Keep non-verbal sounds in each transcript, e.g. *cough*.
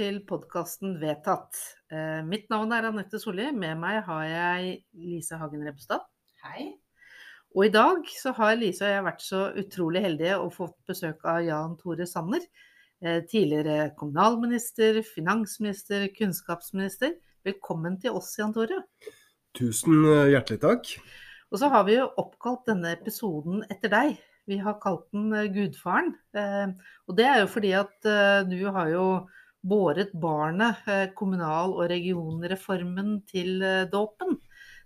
til podkasten Vedtatt. Eh, mitt navn er Anette Solli. Med meg har jeg Lise Hagen Rebstad. Hei. Og i dag så har Lise og jeg vært så utrolig heldige og fått besøk av Jan Tore Sanner. Eh, tidligere kommunalminister, finansminister, kunnskapsminister. Velkommen til oss, Jan Tore. Tusen eh, hjertelig takk. Og så har vi jo oppkalt denne episoden etter deg. Vi har kalt den Gudfaren. Eh, og det er jo fordi at du har jo båret barnet, kommunal- og regionreformen, til dåpen.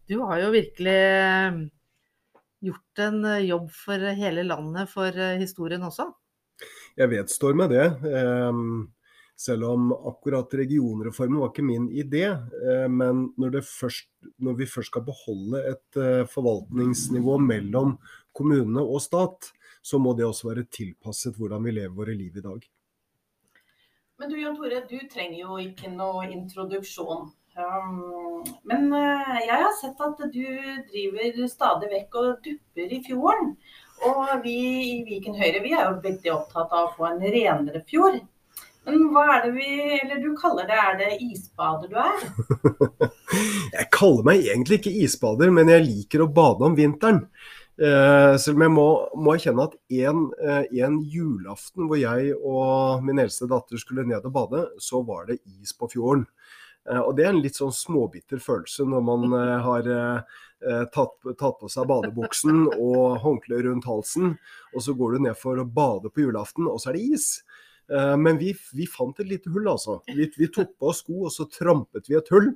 Du har jo virkelig gjort en jobb for hele landet, for historien også. Jeg vedstår meg det. Selv om akkurat regionreformen var ikke min idé. Men når, først, når vi først skal beholde et forvaltningsnivå mellom kommune og stat, så må det også være tilpasset hvordan vi lever våre liv i dag. Men du Jan Tore, du trenger jo ikke noe introduksjon. Um, men uh, jeg har sett at du driver stadig vekk og dupper i fjorden. Og vi i Viken Høyre vi er jo veldig opptatt av å få en renere fjord. Men hva er det vi Eller du kaller det Er det isbader du er? *laughs* jeg kaller meg egentlig ikke isbader, men jeg liker å bade om vinteren. Uh, selv om jeg må, må erkjenne at en, uh, en, julaften hvor jeg og min eldste datter skulle ned og bade, så var det is på fjorden. Uh, og det er en litt sånn småbitter følelse når man *laughs* har tatt, tatt, på seg badebuksen og håndkleet rundt halsen, og så går du ned for å bade på julaften, og så er det is. Men vi, vi, fant et lite hull, altså. Vi, vi, tok på oss sko, og så trampet vi et hull.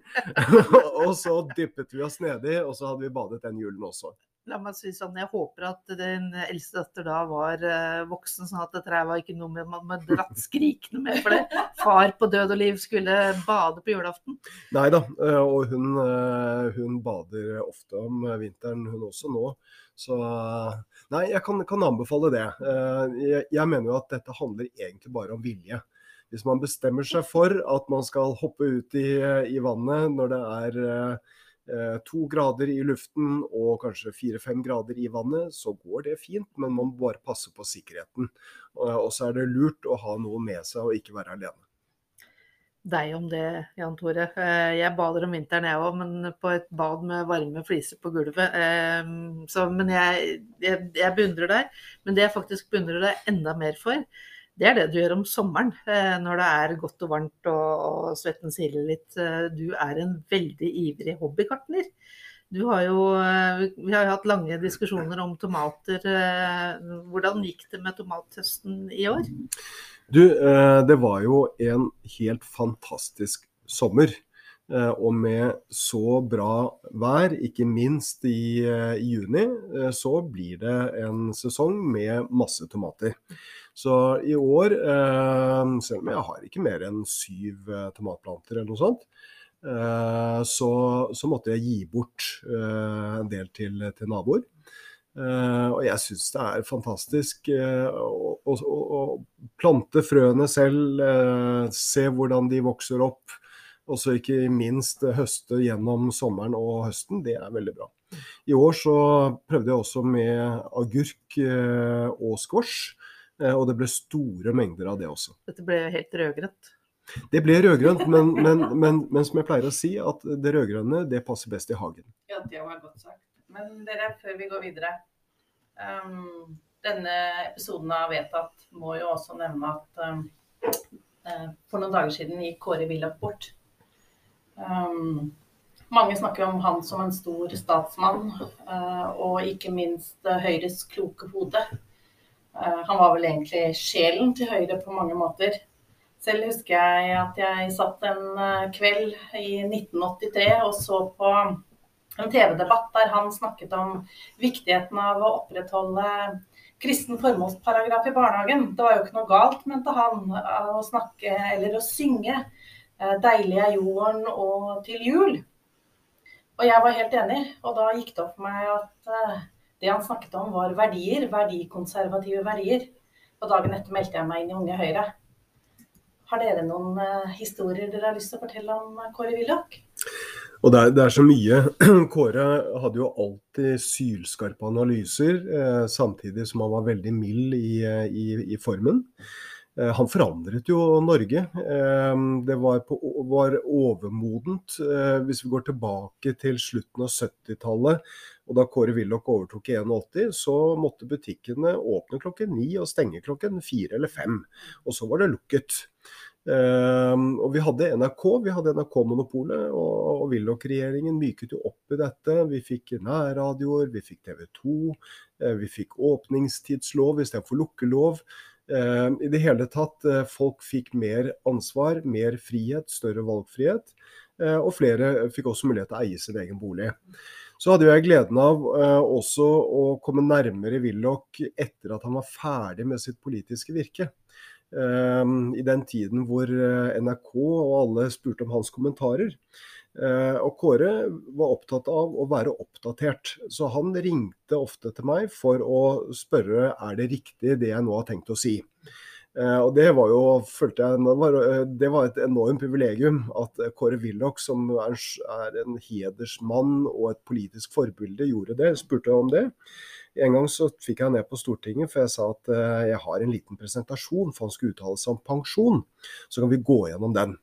*laughs* og så dyppet vi oss nedi, og så hadde vi badet den julen også la meg si sånn, Jeg håper at din eldste datter da var uh, voksen, sånn at dette var ikke noe med man med dratt skrikende med for det. Far på død og liv skulle bade på julaften. Nei da, uh, og hun, uh, hun, bader ofte om vinteren, hun også nå. Så nei, jeg kan, kan anbefale det. Jeg, jeg, mener jo at dette handler egentlig bare om vilje. Hvis man bestemmer seg for at man skal hoppe ut i, i vannet når det er Eh, to grader i luften og kanskje fire-fem grader i vannet, så går det fint, men man må bare passe på sikkerheten. Og så er det lurt å ha noe med seg og ikke være alene. Deg om det, Jan Tore. Eh, jeg bader om vinteren jeg òg, men på et bad med varme fliser på gulvet. Eh, så, men jeg, jeg, jeg beundrer deg. Men det jeg faktisk beundrer deg enda mer for, det er det du gjør om sommeren, eh, når det er godt og varmt og, svetten siler litt. Eh, du er en veldig ivrig hobbygartner. Du har jo, eh, vi har jo hatt lange diskusjoner om tomater. Hvordan gikk det med tomathøsten i år? Du, det var jo en helt fantastisk sommer. Og med så bra vær, ikke minst i, i juni, så blir det en sesong med masse tomater. Så i år, eh, selv om jeg har ikke mer enn syv eh, tomatplanter eller noe sånt, eh, så, så, måtte jeg gi bort en del til, til naboer. og jeg syns det er fantastisk å, å, å, plante frøene selv, se hvordan de vokser opp. Og så ikke minst høste gjennom sommeren og høsten. Det er veldig bra. I år så prøvde jeg også med agurk og squash. Eh, og det ble store mengder av det også. Dette ble helt rødgrønt? Det ble rødgrønt, men, men, men, men, som jeg pleier å si, at det rødgrønne det passer best i hagen. Ja, det var godt sagt. Men dere, før vi går videre. Um, denne episoden av Vedtatt må jo også nevne at um, uh, for noen dager siden gikk Kåre Willoch bort. Um, mange snakker om han som en stor statsmann, uh, og ikke minst Høyres kloke hode. Eh, han var vel egentlig sjelen til Høyre på mange måter. Selv husker jeg at jeg satt en eh, kveld i 1983 og så på en TV-debatt der han snakket om viktigheten av å opprettholde kristen formålsparagraf i barnehagen. Det var jo ikke noe galt, mente han, å snakke eller å synge eh, 'Deilig er jorden' og 'Til jul'. Og jeg var helt enig, og da gikk det opp for meg at det han snakket om, var verdier, verdikonservative verdier. Og dagen etter meldte jeg meg inn i Unge Høyre. Har dere noen uh, historier dere har lyst til å fortelle om uh, Kåre Willoch? Og det er, det er, så mye. *clears throat* Kåre hadde jo alltid sylskarpe analyser, eh, samtidig som han var veldig mild i, i, i formen. Eh, han forandret jo Norge. Eh, det var, på, var overmodent. Eh, hvis vi går tilbake til slutten av 70-tallet, og da Kåre Willoch overtok i 81, så måtte butikkene åpne klokken ni og stenge klokken fire eller fem. Og så var det lukket. og vi hadde NRK, vi hadde NRK-monopolet, og, og Willoch-regjeringen myket jo opp i dette. Vi fikk nærradioer, vi fikk TV 2, vi fikk åpningstidslov istedenfor lukkelov. Um, I det hele tatt, eh, folk fikk mer ansvar, mer frihet, større valgfrihet. Eh, og flere fikk også mulighet til å eie sin egen bolig. Så hadde jeg gleden av også å komme nærmere Willoch etter at han var ferdig med sitt politiske virke. I den tiden hvor NRK og alle spurte om hans kommentarer. Eh, og Kåre var opptatt av å være oppdatert, så han ringte ofte til meg for å spørre er det riktig det jeg nå har tenkt å si. Eh, og Det var jo, følte jeg, det var et enormt privilegium at Kåre Willoch, som er en hedersmann og et politisk forbilde, gjorde det. Spurte om det. En gang så fikk jeg ned på Stortinget, for jeg sa at eh, jeg har en liten presentasjon, for han skulle uttale seg om pensjon. Så kan vi gå gjennom den.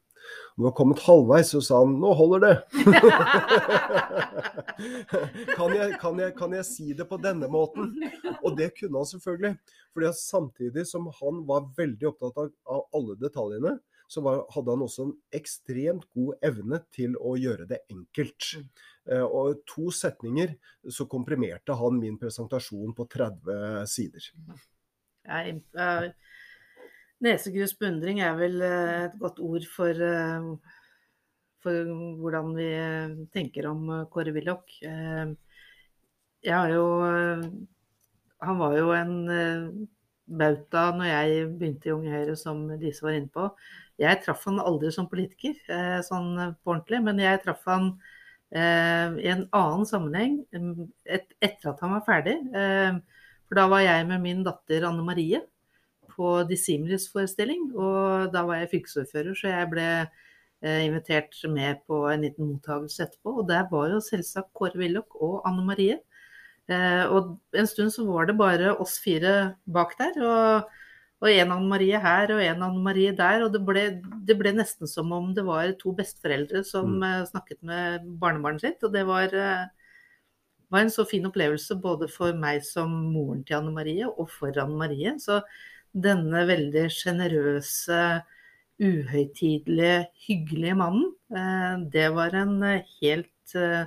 Når vi var kommet halvveis, så sa han 'nå holder det'. *laughs* kan, jeg, kan, jeg, kan, jeg, si det på denne måten? Og det kunne han selvfølgelig. fordi samtidig som han var veldig opptatt av, av alle detaljene, så var, hadde han også en ekstremt god evne til å gjøre det enkelt. Uh, og to setninger så komprimerte han min presentasjon på 30 sider. Jeg, uh, Nesegrus beundring er vel eh, et godt ord for, eh, for hvordan vi eh, tenker om Kåre Willoch. Jeg har jo Han var jo en bauta når jeg begynte i Unge Høyre, som Lise var inne på. Jeg traff han aldri som politiker, sånn på ordentlig, men jeg traff han i en annen sammenheng et, etter at han var ferdig. For da var jeg med min datter Anne Marie på Dissimilis-forestilling. Og da var jeg fylkesordfører, så jeg ble eh, invitert med på en liten mottakelse etterpå. Og der var jo selvsagt Kåre Willoch og Anne Marie. Eh, og en stund så var det bare oss fire bak der. og og en Anne Marie her og en Anne Marie der. Og det ble, det ble, nesten som om det var to besteforeldre som mm. Eh, snakket med barnebarnet sitt. Og det var, var, en så fin opplevelse både for meg som moren til Anne Marie og for Anne Marie. Så denne veldig sjenerøse, uhøytidelige, hyggelige mannen. Eh, det var en eh, helt eh,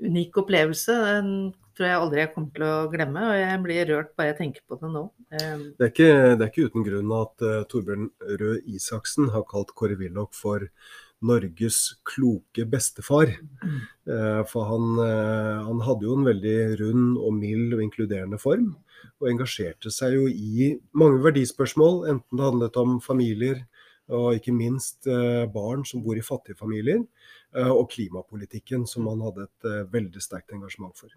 unik opplevelse. Den tror jeg aldri jeg kommer til å glemme, og jeg blir rørt bare jeg tenker på det nå. Det er ikke, det er ikke uten grunn at Torbjørn Røe Isaksen har kalt Kåre Willoch for Norges kloke bestefar. Mm. For han, han, hadde jo en veldig rund og mild og inkluderende form og engasjerte seg jo i mange verdispørsmål, enten det handlet om familier og ikke minst eh, barn som bor i fattige familier, eh, og klimapolitikken, som han hadde et eh, veldig sterkt engasjement for.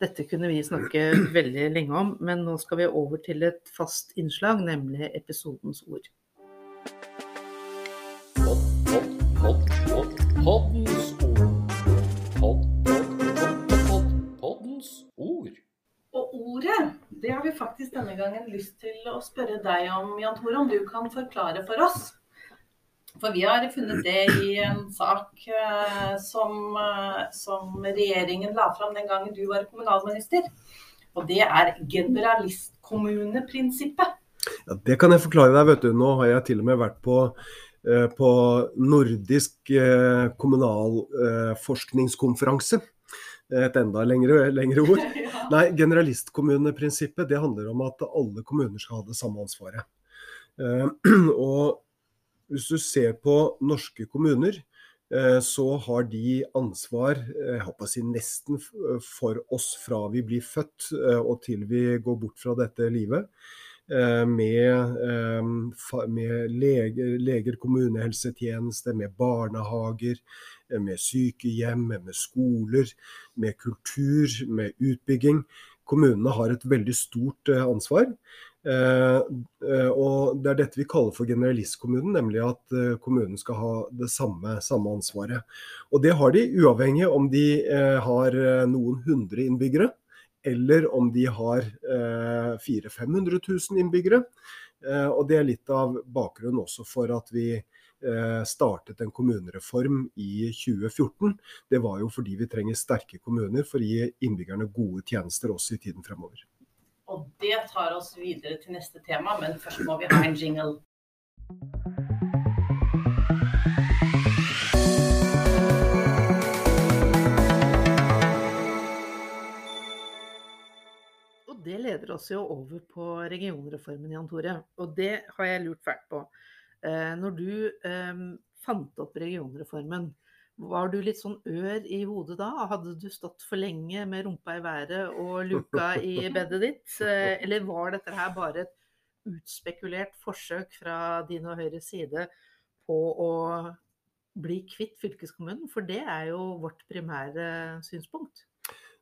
Dette kunne vi snakke veldig lenge om, men nå skal vi over til et fast innslag, nemlig episodens ord. Hopp, hopp, hopp, hopp, poddens denne gangen lyst til å spørre deg om, Jan Tore, om du kan forklare for oss. For vi har funnet det i en sak uh, som, uh, som, regjeringen la fram den gangen du var kommunalminister. Og det er generalistkommuneprinsippet. Ja, det kan jeg forklare deg. vet du. Nå har jeg til og med vært på, uh, på nordisk kommunalforskningskonferanse et enda lengre, lengre ord. *laughs* Nei, generalistkommuneprinsippet det handler om at alle kommuner skal ha det samme ansvaret. Uh, *clears throat* og hvis du ser på norske kommuner, uh, så har de ansvar jeg håper å si nesten for oss fra vi blir født uh, og til vi går bort fra dette livet. Med, med leger, leger, kommunehelsetjeneste, med barnehager, med sykehjem, med skoler, med kultur, med utbygging. Kommunene har et veldig stort eh, ansvar. Eh, eh, og Det er dette vi kaller for generalistkommunen, nemlig at kommunen skal ha det samme, samme ansvaret. Og Det har de uavhengig om de har noen hundre innbyggere, eller om de har 400 000-500 000 innbyggere. Og det er litt av bakgrunnen også for at vi startet en kommunereform i 2014. Det var jo fordi vi trenger sterke kommuner for å gi innbyggerne gode tjenester også i tiden fremover. Og det tar oss videre til neste tema, men først må vi ha en jingle. Det leder oss jo over på regionreformen, Jan Tore. Og det har jeg lurt fælt på. Eh, når du eh, fant opp regionreformen, var du litt sånn ør i hodet da? Hadde du stått for lenge med rumpa i været og luka i bedet ditt? Eh, eller var dette her bare et utspekulert forsøk fra din og Høyres side på å bli kvitt fylkeskommunen? For det er jo vårt primære synspunkt.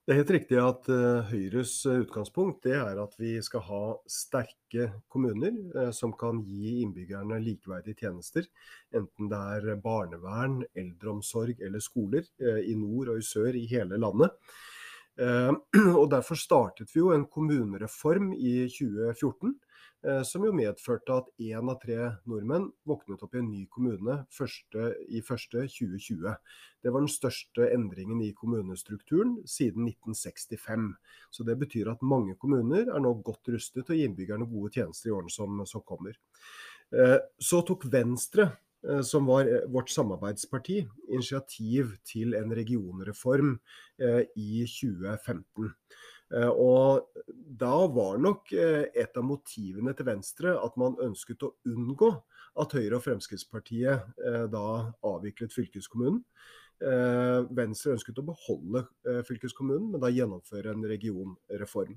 Det er helt riktig at uh, Høyres eh, utgangspunkt er at vi skal ha sterke kommuner uh, som kan gi innbyggerne likeverdige tjenester. Enten det er barnevern, eldreomsorg eller skoler i nord og i sør i hele landet. *clears throat* og Derfor startet vi jo en kommunereform i 2014 Eh, som jo medførte at én av tre nordmenn våknet opp i en ny kommune første, i første 2020. Det var den største endringen i kommunestrukturen siden 1965. Så Det betyr at mange kommuner er nå godt rustet til å gi innbyggerne gode tjenester i årene som, som kommer. Eh, så tok Venstre eh, som var vårt samarbeidsparti, initiativ til en regionreform i 2015. Eh, og da var nok eh, et av motivene til Venstre at man ønsket å unngå at Høyre og Fremskrittspartiet eh, da avviklet fylkeskommunen. Venstre ønsket å beholde fylkeskommunen, men da gjennomføre en regionreform.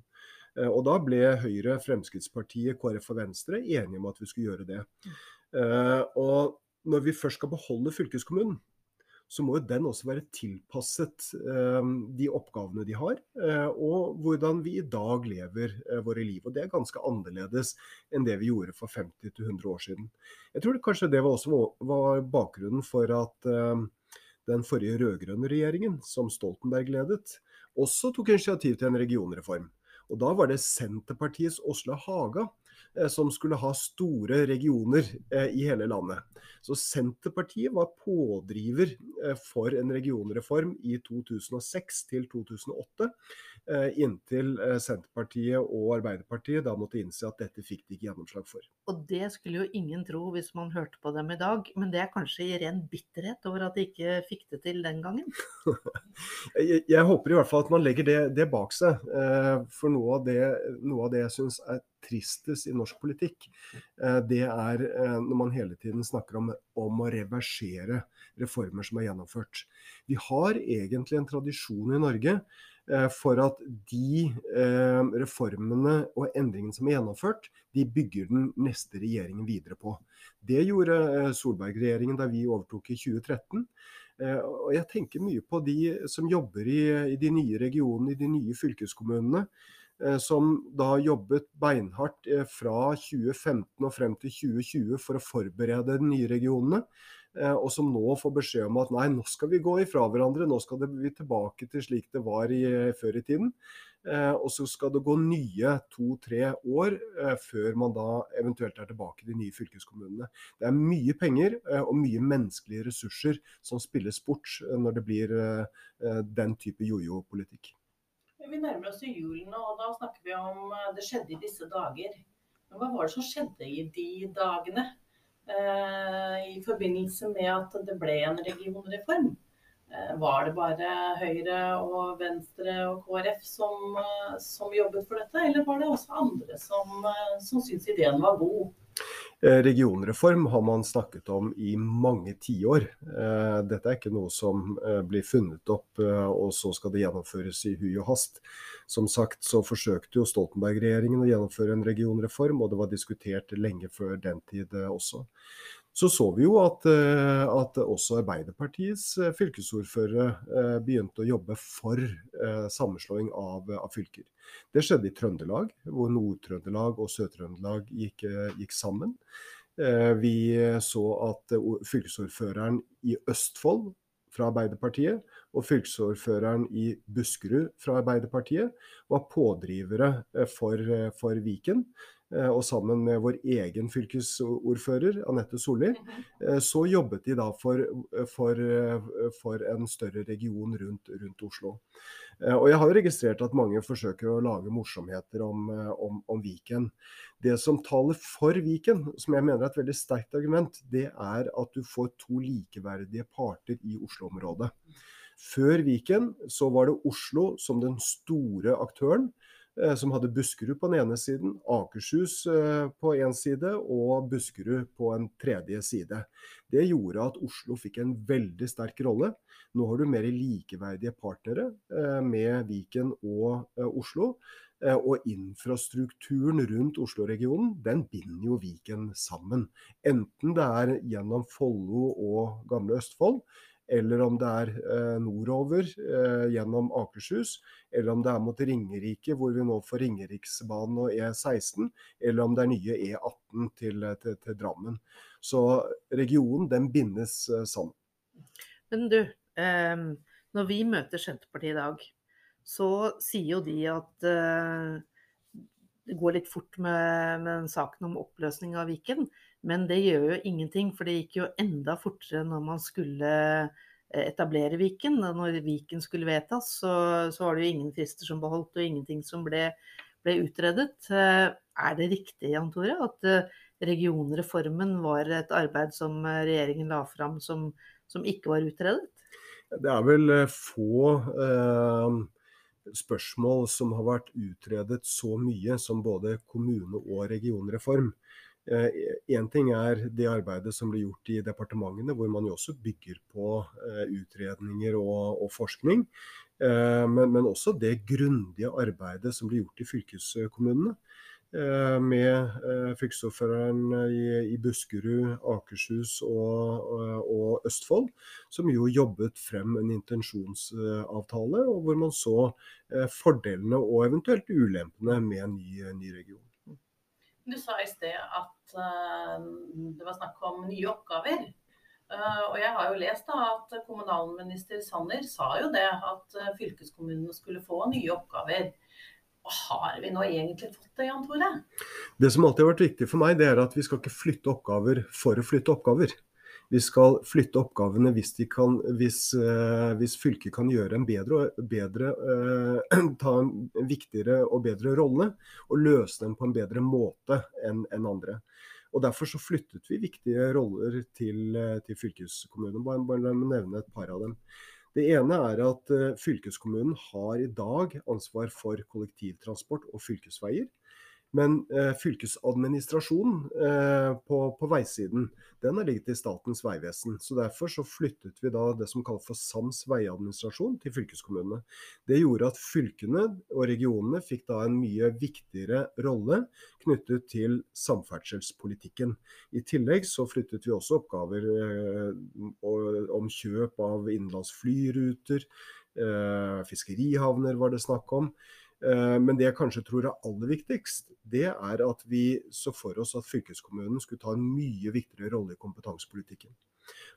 Og da ble Høyre, Fremskrittspartiet, KrF og Venstre enige om at vi skulle gjøre det. Og når vi først skal beholde fylkeskommunen, så må jo den også være tilpasset eh, de oppgavene de har, eh, og hvordan vi i dag lever eh, våre liv. Og Det er ganske annerledes enn det vi gjorde for 50-100 år siden. Jeg tror det kanskje det var også var bakgrunnen for at den forrige rød-grønne regjeringen, som Stoltenberg ledet, også tok initiativ til en regionreform. Og Da var det Senterpartiets Åsle Haga som skulle ha store regioner eh, i hele landet. Så Senterpartiet var pådriver eh, for en regionreform i 2006 til 2008, inntil Senterpartiet og Arbeiderpartiet da måtte innse at dette fikk de ikke gjennomslag for. Og det skulle jo ingen tro hvis man hørte på dem i dag, men det er kanskje i ren bitterhet over at de ikke fikk det til den gangen? *laughs* jeg, jeg, håper i hvert fall at man legger det, det bak seg. For noe av det, noe av det jeg syns er tristest i norsk politikk, eh, det er eh, når man hele tiden snakker om, om, å reversere reformer som er gjennomført. Vi har egentlig en tradisjon i Norge eh, for at de reformene og endringene som er gjennomført, de bygger den neste regjeringen videre på. Det gjorde Solberg-regjeringen da vi overtok i 2013. Og jeg tenker mye på de som jobber i, i de nye regionene, i de nye fylkeskommunene. Eh, som da jobbet beinhardt eh, fra 2015 og frem til 2020 for å forberede de nye regionene. Eh, og som nå får beskjed om at nei, nå skal vi gå ifra hverandre, nå skal vi tilbake til slik det var i, før i tiden. Og så skal det gå nye to-tre år før man da eventuelt er tilbake i de nye fylkeskommunene. Det er mye penger og mye menneskelige ressurser som spilles bort når det blir den type jojo-politikk. Vi nærmer oss julen, og da snakker vi om eh, det skjedde i disse dager. Men hva var det som skjedde i de dagene? Eh, I forbindelse med at det ble en regionreform. Eh, var det bare Høyre og Venstre og KrF som, som, jobbet for dette, eller var det også andre som, som syntes ideen var god? Eh, regionreform har man snakket om i mange tiår. Eh, dette er ikke noe som eh, blir funnet opp og så skal det gjennomføres i hui og hast. Som sagt så forsøkte jo Stoltenberg-regjeringen å gjennomføre en regionreform, og det var diskutert lenge før den tid også så så vi jo at, eh, at også Arbeiderpartiets eh, fylkesordførere eh, begynte å jobbe for sammenslåing av, av fylker. Det skjedde i Trøndelag, hvor Nord-Trøndelag og Sør-Trøndelag gikk, gikk, sammen. Vi så at fylkesordføreren i Østfold fra Arbeiderpartiet og fylkesordføreren i Buskerud fra Arbeiderpartiet var pådrivere for, for Viken. Eh, og sammen med vår egen fylkesordfører, Anette Solli, eh, så jobbet de da for, for, eh, for en større region rundt, rundt, Oslo. Og jeg har registrert at mange forsøker å lage morsomheter om, om, om, Viken. Det som taler for Viken, som jeg mener er et veldig sterkt argument, det er at du får to likeverdige parter i Oslo-området. Før Viken så var det Oslo som den store aktøren. Eh, som hadde Buskerud på den ene siden, Akershus eh, på én side og Buskerud på en tredje side. Det gjorde at Oslo fikk en veldig sterk rolle. Nå har du mer likeverdige partnere eh, med Viken og Oslo. Og infrastrukturen rundt Oslo-regionen, den binder jo Viken sammen. Enten det er gjennom Follo og gamle Østfold, eller om det er eh, nordover eh, gjennom Akershus, eller om det er mot Ringerike, hvor vi nå får Ringeriksbanen og E16, eller om det er nye E18 til, til, til Drammen. Så regionen den bindes eh, sammen. Men du, eh, når vi møter Senterpartiet i dag, så sier jo de at eh, det går litt fort med, med saken om oppløsning av Viken. Men det gjør jo ingenting, for det gikk jo enda fortere når man skulle eh, etablere Viken. Når Viken skulle vedtas, så, så var det jo ingen frister som beholdt, og ingenting som ble, ble utredet. Eh, er det riktig, Jan Tore, at eh, regionreformen var et arbeid som regjeringen la fram som, som ikke var utredet? Det er vel få eh, spørsmål som har vært utredet så mye som både kommune- og regionreform. Én eh, ting er det arbeidet som blir gjort i departementene, hvor man jo også bygger på eh, utredninger og, og forskning. Eh, men, men, også det grundige arbeidet som blir gjort i fylkeskommunene. Med fylkesordføreren i, Buskerud, Akershus og, og, Østfold, som jo jobbet frem en intensjonsavtale, og hvor man så fordelene og eventuelt ulempene med en ny, ny region. Du sa i sted at det var snakk om nye oppgaver. Og jeg har jo lest da at kommunalminister Sanner sa jo det, at fylkeskommunene skulle få nye oppgaver. Har vi nå egentlig fått det, Jan Tore? Det som alltid har vært viktig for meg, det er at vi skal ikke flytte oppgaver for å flytte oppgaver vi skal flytte oppgavene hvis, kan, hvis, uh, hvis fylket kan gjøre en bedre, bedre uh, *clears throat* ta en viktigere og bedre rolle, og løse den på en bedre måte enn en andre. Og Derfor så flyttet vi viktige roller til, uh, til fylkeskommunen. Bare, bare nevne et par av dem. Det ene er at fylkeskommunen har i dag ansvar for kollektivtransport og fylkesveier. Men eh, fylkesadministrasjonen eh, på, på, veisiden den har ligget i Statens vegvesen. Så Derfor så flyttet vi da det som kalles for sams veiadministrasjon til fylkeskommunene. Det gjorde at fylkene og regionene fikk da en mye viktigere rolle knyttet til samferdselspolitikken. I tillegg så flyttet vi også oppgaver eh, om kjøp av innenlandsflyruter, eh, fiskerihavner var det snakk om. Eh, men det jeg kanskje tror er aller viktigst, det er at vi så for oss at fylkeskommunen skulle ta en mye viktigere rolle i kompetansepolitikken.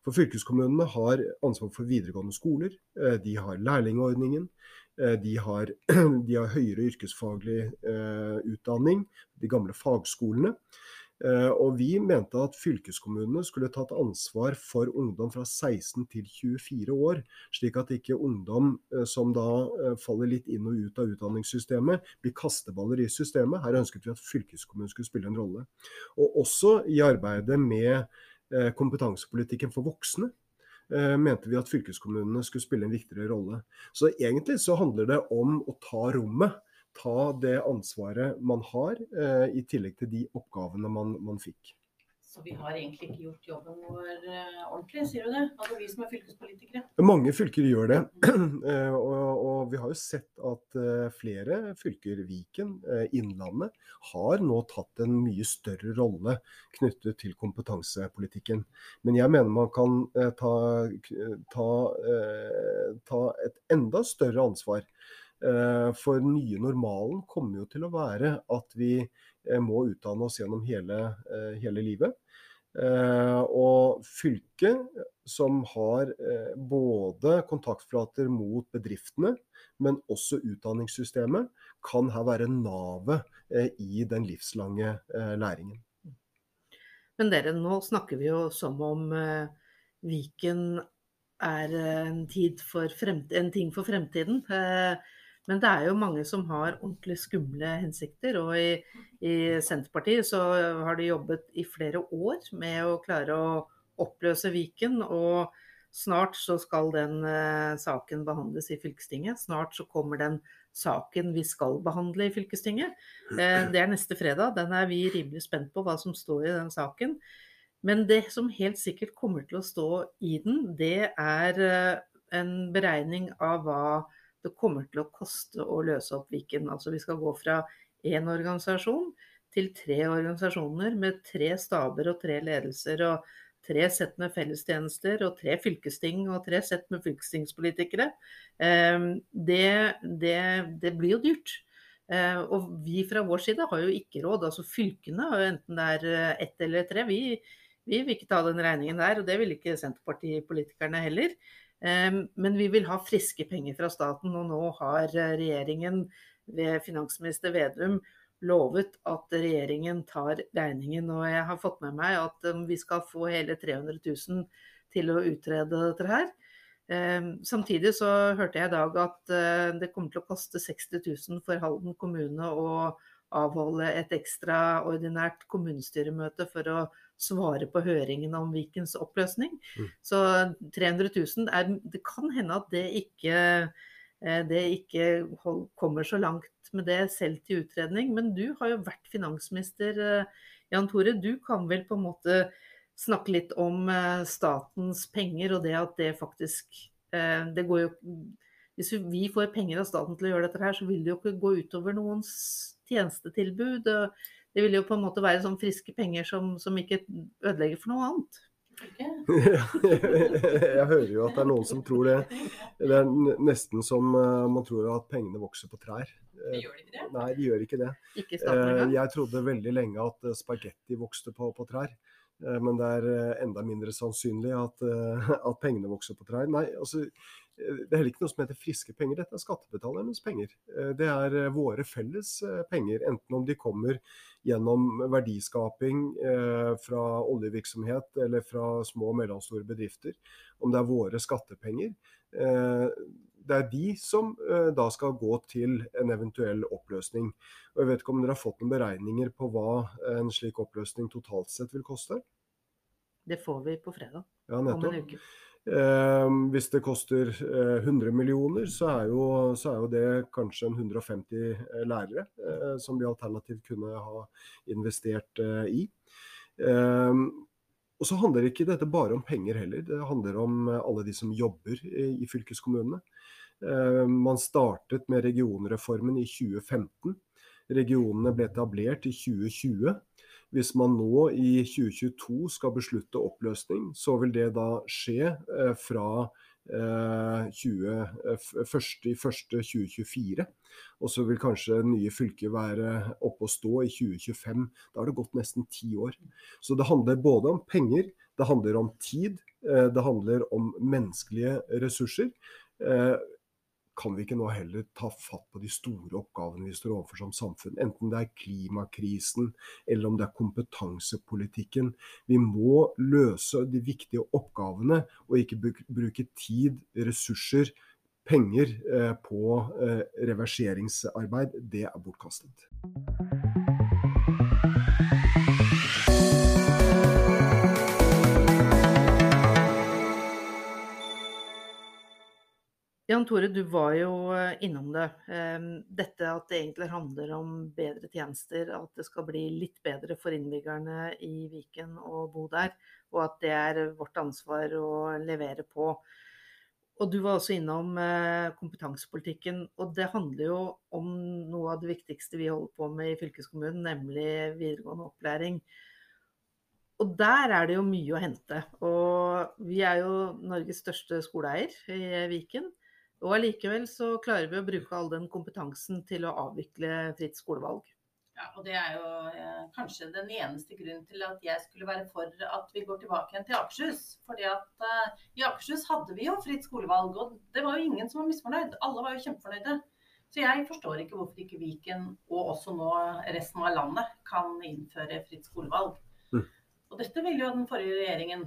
For fylkeskommunene har ansvar for videregående skoler, eh, de har lærlingordningen, eh, de har, *clears throat* de har høyere yrkesfaglig utdanning, de gamle fagskolene. Eh, og vi mente at fylkeskommunene skulle tatt ansvar for ungdom fra 16 til 24 år, slik at ikke ungdom eh, som da eh, faller litt inn og ut av utdanningssystemet, blir kasteballer i systemet. Her ønsket vi at fylkeskommunen skulle spille en rolle. Og også i arbeidet med kompetansepolitikken for voksne mente vi at fylkeskommunene skulle spille en viktigere rolle. Så egentlig så handler det om å ta rommet ta det ansvaret man har, eh, i tillegg til de oppgavene man, man fikk. Så vi har egentlig ikke gjort jobben vår uh, ordentlig, sier du det? Altså vi som er fylkespolitikere? Mange fylker gjør det. uh, *clears throat* og, og, vi har jo sett at flere fylker, Viken, Innlandet, har nå tatt en mye større rolle knyttet til kompetansepolitikken. Men jeg mener man kan ta, ta, ta et enda større ansvar Eh, for den nye normalen kommer jo til å være at vi eh, må utdanne oss gjennom hele, eh, hele livet. Eh, og fylket, som har eh, både kontaktflater mot bedriftene, men også utdanningssystemet, kan her være navet eh, i den livslange læringen. Men dere, nå snakker vi jo som om Viken er en, en ting for fremtiden. Men det er jo mange som har ordentlig skumle hensikter. Og i, i, Senterpartiet så har de jobbet i flere år med å klare å oppløse Viken. Og snart så skal den eh, saken behandles i fylkestinget. Snart så kommer den saken vi skal behandle i fylkestinget. Eh, det er neste fredag. Den er vi rimelig spent på hva som står i den saken. Men det som helt sikkert kommer til å stå i den, det er eh, en beregning av hva det kommer til å koste å løse opp Viken. Altså vi skal gå fra én organisasjon til tre organisasjoner med tre staber og tre ledelser og tre sett med fellestjenester og tre fylkesting og tre sett med fylkestingspolitikere. Ehm, det, det, det blir jo dyrt. Ehm, og vi fra vår side har jo ikke råd. Altså fylkene, enten det er eh, ett eller tre, vi, vi vil ikke ta den regningen der. Og det vil ikke Senterpartipolitikerne heller. Men vi vil ha friske penger fra staten, og nå har eh, regjeringen ved finansminister Vedum lovet at regjeringen tar regningen. Og jeg har fått med meg at vi skal få hele 300 000 til å utrede dette her. Samtidig så hørte jeg i dag at eh, det kommer til å koste 60 000 for Halden kommune å avholde et ekstraordinært kommunestyremøte for å svare på høringen om Vikens oppløsning. Mm. Så 300 000 er, Det kan hende at det ikke, eh, det ikke hold, kommer så langt med det selv til utredning. Men du har jo vært finansminister, eh, Jan Tore. Du kan vel på en måte snakke litt om eh, statens penger og det at det faktisk Det går jo Hvis vi får penger av staten til å gjøre dette her, så vil det jo ikke gå utover noens tjenestetilbud. og det vil jo på en måte være sånn friske penger som, som ikke ødelegger for noe annet. *laughs* jeg hører jo at det er noen som tror det. Det er nesten som uh, man tror at pengene vokser på trær. De gjør ikke det? Nei, de gjør ikke det. Ikke uh, jeg trodde veldig lenge at spagetti vokste på, på trær. Men det er enda mindre sannsynlig at, *laughs* at pengene vokser på trær. Nei, altså det er heller ikke noe som heter friske penger, dette er skattebetalernes penger. Eh, det er eh, våre felles eh, penger, enten om de kommer gjennom verdiskaping fra oljevirksomhet eller fra små og mellomstore bedrifter, om det er våre skattepenger. Det er de som da skal gå til en eventuell oppløsning. Og jeg vet ikke om dere har fått noen beregninger på hva en slik oppløsning totalt sett vil koste? Det får vi på fredag. Ja, nettopp. Om en uke. Eh, hvis det koster eh, 100 millioner, så er, jo, så er, jo, det kanskje en 150 eh, lærere eh, som vi alternativt kunne ha investert eh, i. Eh, og så handler ikke dette bare om penger heller, det handler om alle de som jobber i, i fylkeskommunene. Man startet med regionreformen i 2015. Regionene ble etablert i 2020. Hvis man nå i 2022 skal beslutte oppløsning, så vil det da skje eh, fra eh, 1.1.2024. Eh, og så vil kanskje nye fylker være oppe og stå i 2025. Da har det gått nesten ti år. Så det handler både om penger, det handler om tid, eh, det handler om menneskelige ressurser. Kan vi ikke nå heller ta fatt på de store oppgavene vi står overfor som samfunn? Enten det er klimakrisen eller om det er kompetansepolitikken. Vi må løse de viktige oppgavene og ikke bruke tid, ressurser, penger eh, på eh, reverseringsarbeid. Det er bortkastet. Jan Tore, du var jo eh, innom det. Dette at det egentlig handler om bedre tjenester, at det skal bli litt bedre for innbyggerne i Viken å bo der. Og at det er vårt ansvar å levere på. Og du var også innom eh, kompetansepolitikken. Og det handler jo om noe av det viktigste vi holder på med i fylkeskommunen, nemlig videregående opplæring. Og der er det jo mye å hente. Og vi er jo Norges største skoleeier i Viken. Og allikevel så klarer vi å bruke all den kompetansen til å avvikle fritt skolevalg. Ja, og Det er jo eh, kanskje den eneste grunnen til at jeg skulle være for at vi går tilbake igjen til Akershus. Fordi at eh, I Akershus hadde vi jo fritt skolevalg, og det var jo ingen som var misfornøyd. Alle var jo kjempefornøyde. Så jeg forstår ikke hvorfor ikke Viken, og også nå resten av landet, kan innføre fritt skolevalg. Mm. Og dette ville jo den forrige regjeringen.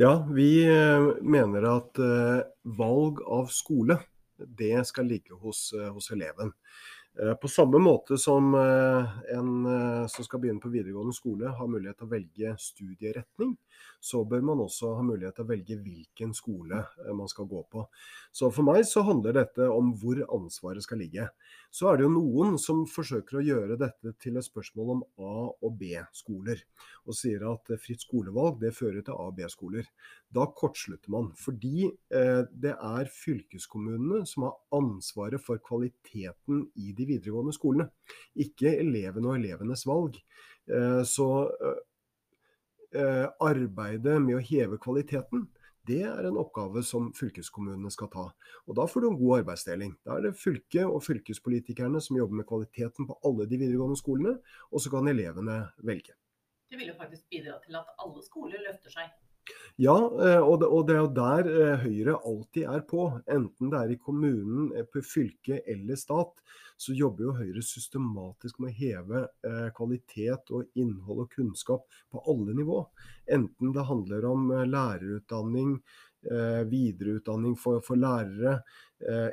Ja, vi eh, mener at eh, valg av skole, det skal ligge hos, eh, hos eleven. Eh, på samme måte som eh, en eh, som skal begynne på videregående skole har mulighet til å velge studieretning, så bør man også ha mulighet til å velge hvilken skole man skal gå på. Så for meg så handler dette om hvor ansvaret skal ligge. Så er det jo noen som forsøker å gjøre dette til et spørsmål om A- og B-skoler, og sier at fritt skolevalg det fører til A- og B-skoler. Da kortslutter man, fordi det er fylkeskommunene som har ansvaret for kvaliteten i de videregående skolene. Ikke elevene og elevenes valg. Eh, så eh, arbeidet med å heve kvaliteten, det er en oppgave som fylkeskommunene skal ta. Og Da får du en god arbeidsdeling. Da er det fylket og fylkespolitikerne som jobber med kvaliteten på alle de videregående skolene, og så kan elevene velge. Det vil jo faktisk bidra til at alle skoler løfter seg. Ja, eh, og det, er jo der eh, Høyre alltid er på. Enten det er i kommunen, eh, på fylke eller stat, så jobber jo Høyre systematisk med å heve kvalitet og innhold og kunnskap på alle nivå. Enten det handler om lærerutdanning, videreutdanning for, for lærere,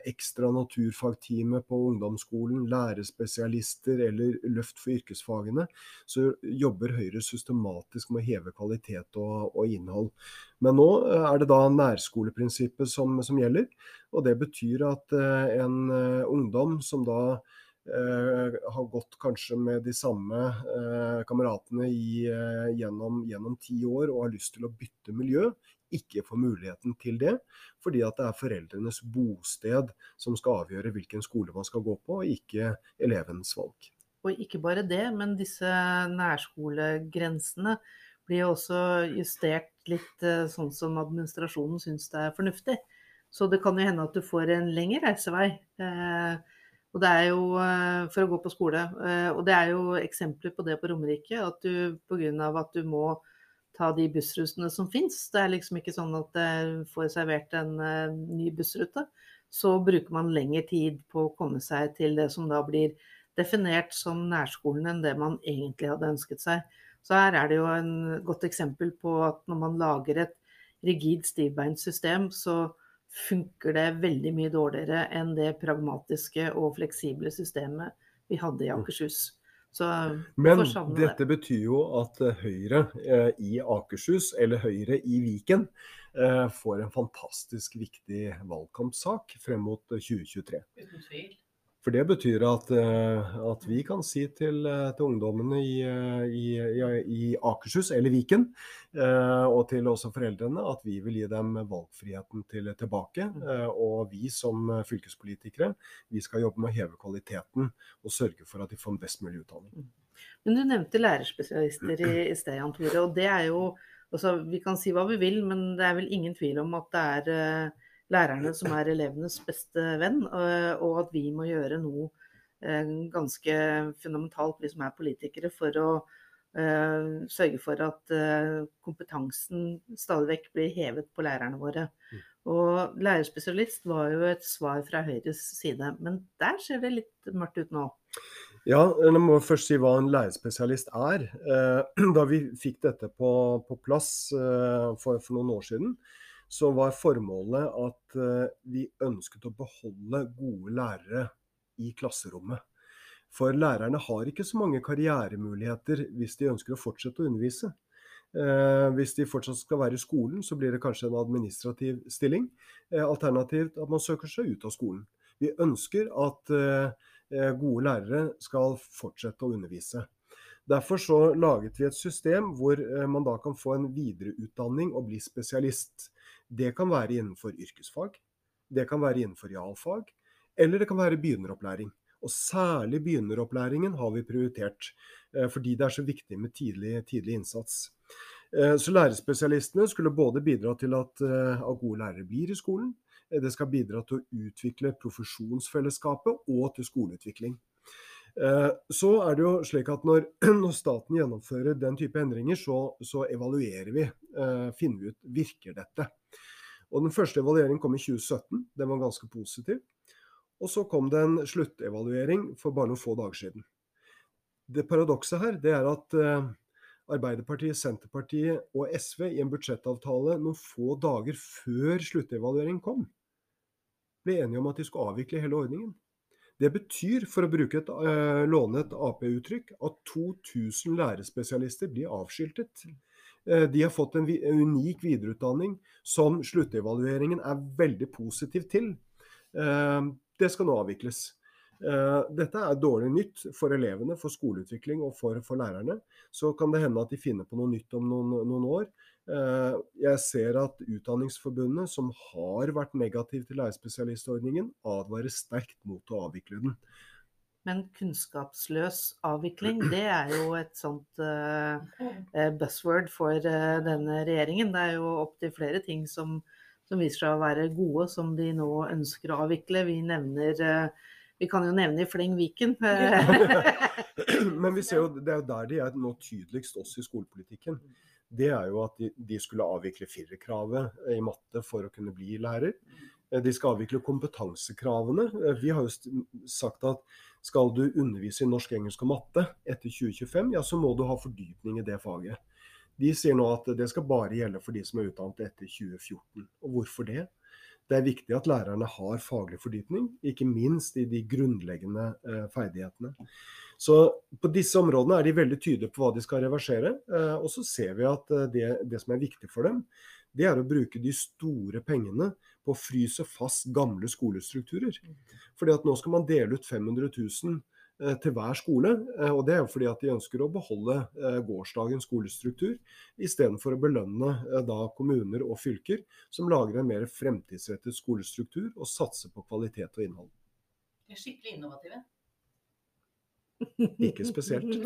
ekstra naturfagtime på ungdomsskolen, lærerspesialister eller løft for yrkesfagene, så jobber Høyre systematisk med å heve kvalitet og, og innhold. Men nå eh, er det da nærskoleprinsippet som, som gjelder. Og det betyr at en ungdom som da har gått kanskje med de samme eh, kameratene i, gjennom, gjennom ti år og har lyst til å bytte miljø, ikke får muligheten til det, fordi at det er foreldrenes bosted som skal avgjøre hvilken skole man skal gå på, og ikke elevens valg. Og ikke bare det, men disse nærskolegrensene blir også justert litt eh, sånn som administrasjonen syns det er fornuftig. Så det kan jo hende at du får en lengre reisevei. Eh, og det er jo eh, for å gå på skole. Og det er jo eksempler på det på Romerike. At du pga. at du må ta de bussrutene som fins. Det er liksom ikke sånn at det får servert en uh, ny bussrute. Så bruker man lengre tid på å komme seg til det som da blir definert som nærskolen enn det man egentlig hadde ønsket seg. Så her er det jo en godt eksempel på at når man lager et rigid, stivbeint system, så funker det veldig mye dårligere enn det pragmatiske og fleksible systemet vi hadde i mm. Akershus. Så, Men dette det. betyr jo at eh, Høyre eh, i Akershus, eller Høyre i Viken, eh, får en fantastisk viktig valgkampsak frem mot 2023. Eh, Uten tvil. For det betyr at, eh, at vi kan si til, eh, til ungdommene i, eh, i, i, Akershus eller Viken, og til også foreldrene, at vi vil gi dem valgfriheten til, tilbake. Og vi som fylkespolitikere vi skal jobbe med å heve kvaliteten og sørge for at de får en best mulig utdanning. Mm. Men Du nevnte lærerspesialister i, i sted, Jan Tore. og det er jo, altså, Vi kan si hva vi vil, men det er vel ingen tvil om at det er lærerne som er elevenes beste venn, og at vi må gjøre noe eh, ganske fundamentalt, vi som er politikere, for å uh, sørge for at uh, kompetansen stadig vekk blir hevet på lærerne våre. Mm. Og lærerspesialist var jo et svar fra Høyres side, men der ser det litt mørkt ut nå. Ja, jeg må først si hva en lærerspesialist er. *clears throat* Da vi fikk dette på, på plass for, for noen år siden, så var formålet at eh, vi ønsket å beholde gode lærere i klasserommet. For lærerne har ikke så mange karrieremuligheter hvis de ønsker å fortsette å undervise. Eh, hvis de fortsatt skal være i skolen, så blir det kanskje en administrativ stilling. Eh, alternativt at man søker seg ut av skolen. Vi ønsker at gode lærere skal fortsette å undervise. Derfor så laget vi et system hvor man da kan få en videreutdanning og bli spesialist. Det kan være innenfor yrkesfag, det kan være innenfor realfag, eller det kan være begynneropplæring. Og særlig begynneropplæringen har vi prioritert, eh, fordi det er så viktig med tidlig, tidlig innsats. Eh, så lærerspesialistene skulle både bidra til at, eh, at gode lærere blir i skolen, det skal bidra til å utvikle profesjonsfellesskapet og til skoleutvikling. Eh, så er det jo slik at når, *clears throat* når staten gjennomfører den type endringer, så, så evaluerer vi. Eh, finner vi ut virker dette. Og Den første evalueringen kom i 2017. Den var ganske positiv. Og så kom det en sluttevaluering for bare noen få dager siden. Det paradokset her det er at eh, Arbeiderpartiet, Senterpartiet og SV i en budsjettavtale noen få dager før sluttevalueringen kom, ble enige om at de skulle avvikle hele ordningen. Det betyr, for å bruke et, uh, låne et Ap-uttrykk, at 2000 lærerspesialister blir avskiltet. Uh, de har fått en, vi en, unik videreutdanning som sluttevalueringen er veldig positiv til. Uh, det skal nå avvikles. Dette er dårlig nytt for elevene, for skoleutvikling og for, for, lærerne. Så kan det hende at de finner på noe nytt om noen, noen år. Eh, jeg ser at Utdanningsforbundet, som har vært negativ til lærerspesialistordningen, advarer sterkt mot å avvikle den. Men kunnskapsløs avvikling, det er jo et sånt uh, buzzword for uh, denne regjeringen. Det er jo opptil flere ting som, som, viser seg å være gode, som de nå ønsker å avvikle. Vi nevner uh, vi kan jo nevne i fleng Viken. *laughs* Men vi ser jo, det er jo der de er nå tydeligst også i skolepolitikken det er jo at de, de skulle avvikle firerkravet i matte for å kunne bli lærer. De skal avvikle kompetansekravene. Vi har jo sagt at skal du undervise i norsk, engelsk og matte etter 2025, ja så må du ha fordypning i det faget. De sier nå at det skal bare gjelde for de som er utdannet etter 2014. Og hvorfor det? Det er viktig at lærerne har faglig fordypning, ikke minst i de grunnleggende eh, ferdighetene. Så på disse områdene er de veldig tydelige på hva de skal reversere. Eh, og så ser vi at eh, det, det, som er viktig for dem, det er å bruke de store pengene på å fryse fast gamle skolestrukturer. Fordi at nå skal man dele ut 500 000 Eh, til hver skole. Eh, og Det er jo fordi at de ønsker å beholde eh, gårsdagens skolestruktur, istedenfor å belønne da kommuner og fylker som lager en mer fremtidsrettet skolestruktur og satser på kvalitet og innhold. De er skikkelig innovative. Ikke spesielt. *laughs*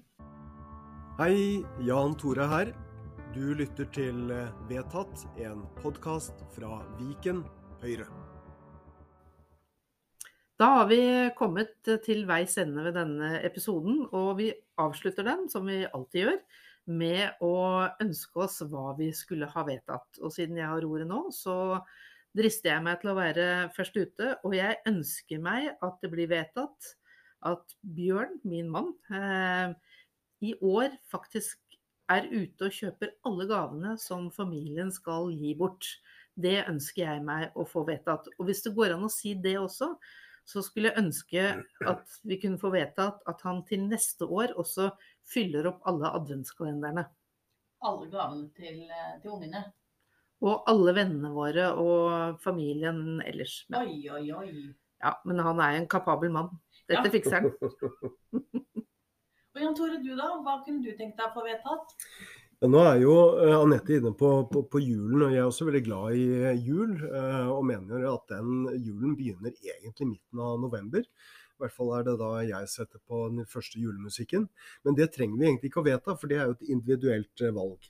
*laughs* Hei, Jan Tore her. Du lytter til Vedtatt, en podkast fra Viken Høyre. Da har vi kommet til veis ende ved denne episoden, og vi avslutter den, som vi alltid gjør, med å ønske oss hva vi skulle ha vedtatt. Og siden jeg har ordet nå, så drister jeg meg til å være først ute. Og jeg ønsker meg at det blir vedtatt at Bjørn, min mann, eh, i år faktisk er ute og kjøper alle gavene som familien skal gi bort. Det ønsker jeg meg å få vedtatt. Og hvis det går an å si det også, så skulle jeg ønske at vi kunne få vedtatt at han til neste år også fyller opp alle adventskalenderne. Alle gavene til, eh, til ungene? Og alle vennene våre og familien ellers. Men, oi, oi, oi. Ja, men han er en kapabel mann. Dette ja. fikser han. *laughs* *laughs* og Jan Tore, du da? Hva kunne du tenkt deg å få vedtatt? Ja, nå er jo uh, Anette inne på, på, på, julen, og jeg er også veldig glad i uh, jul. Uh, og mener at den julen begynner egentlig midten av november. I hvert fall er det da jeg setter på den første julemusikken. Men det trenger vi egentlig ikke å vedta, for det er jo et individuelt valg.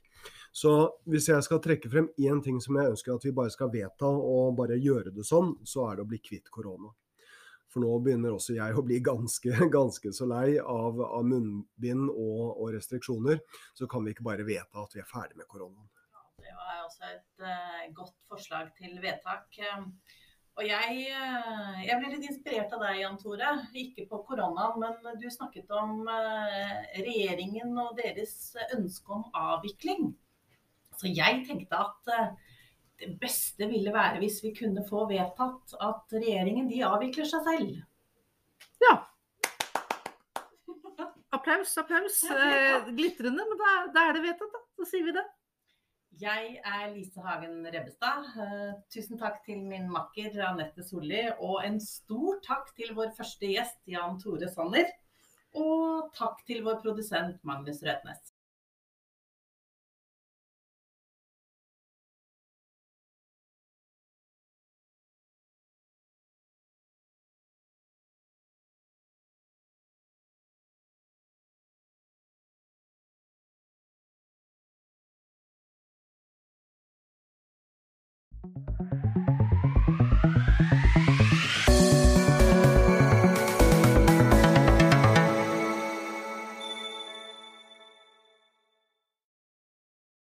Så hvis jeg skal trekke frem én ting som jeg ønsker at vi bare skal vedta, og bare gjøre det sånn, så er det å bli kvitt korona. For nå begynner også jeg å bli ganske, *laughs* ganske så lei av, av munnbind og, og, restriksjoner. Så kan vi ikke bare vedta at vi er ferdig med koronaen. det var også et uh, godt forslag til vedtak. Og jeg, uh, jeg, ble litt inspirert av deg, Jan Tore. Ikke på koronaen, men du snakket om uh, regjeringen og deres ønske om avvikling. Så jeg tenkte at det beste ville være hvis vi kunne få vedtatt at regjeringen de avvikler seg selv. Ja. Applaus, applaus. Eh, glitrende, men da, da, er det vedtatt, da. Så sier vi det. Jeg er Lise Hagen Rebbestad. Uh, tusen takk til min makker Anette Solli. Og en stor takk til vår første gjest Jan Tore Sanner. Og takk til vår produsent Magnus Rødnes.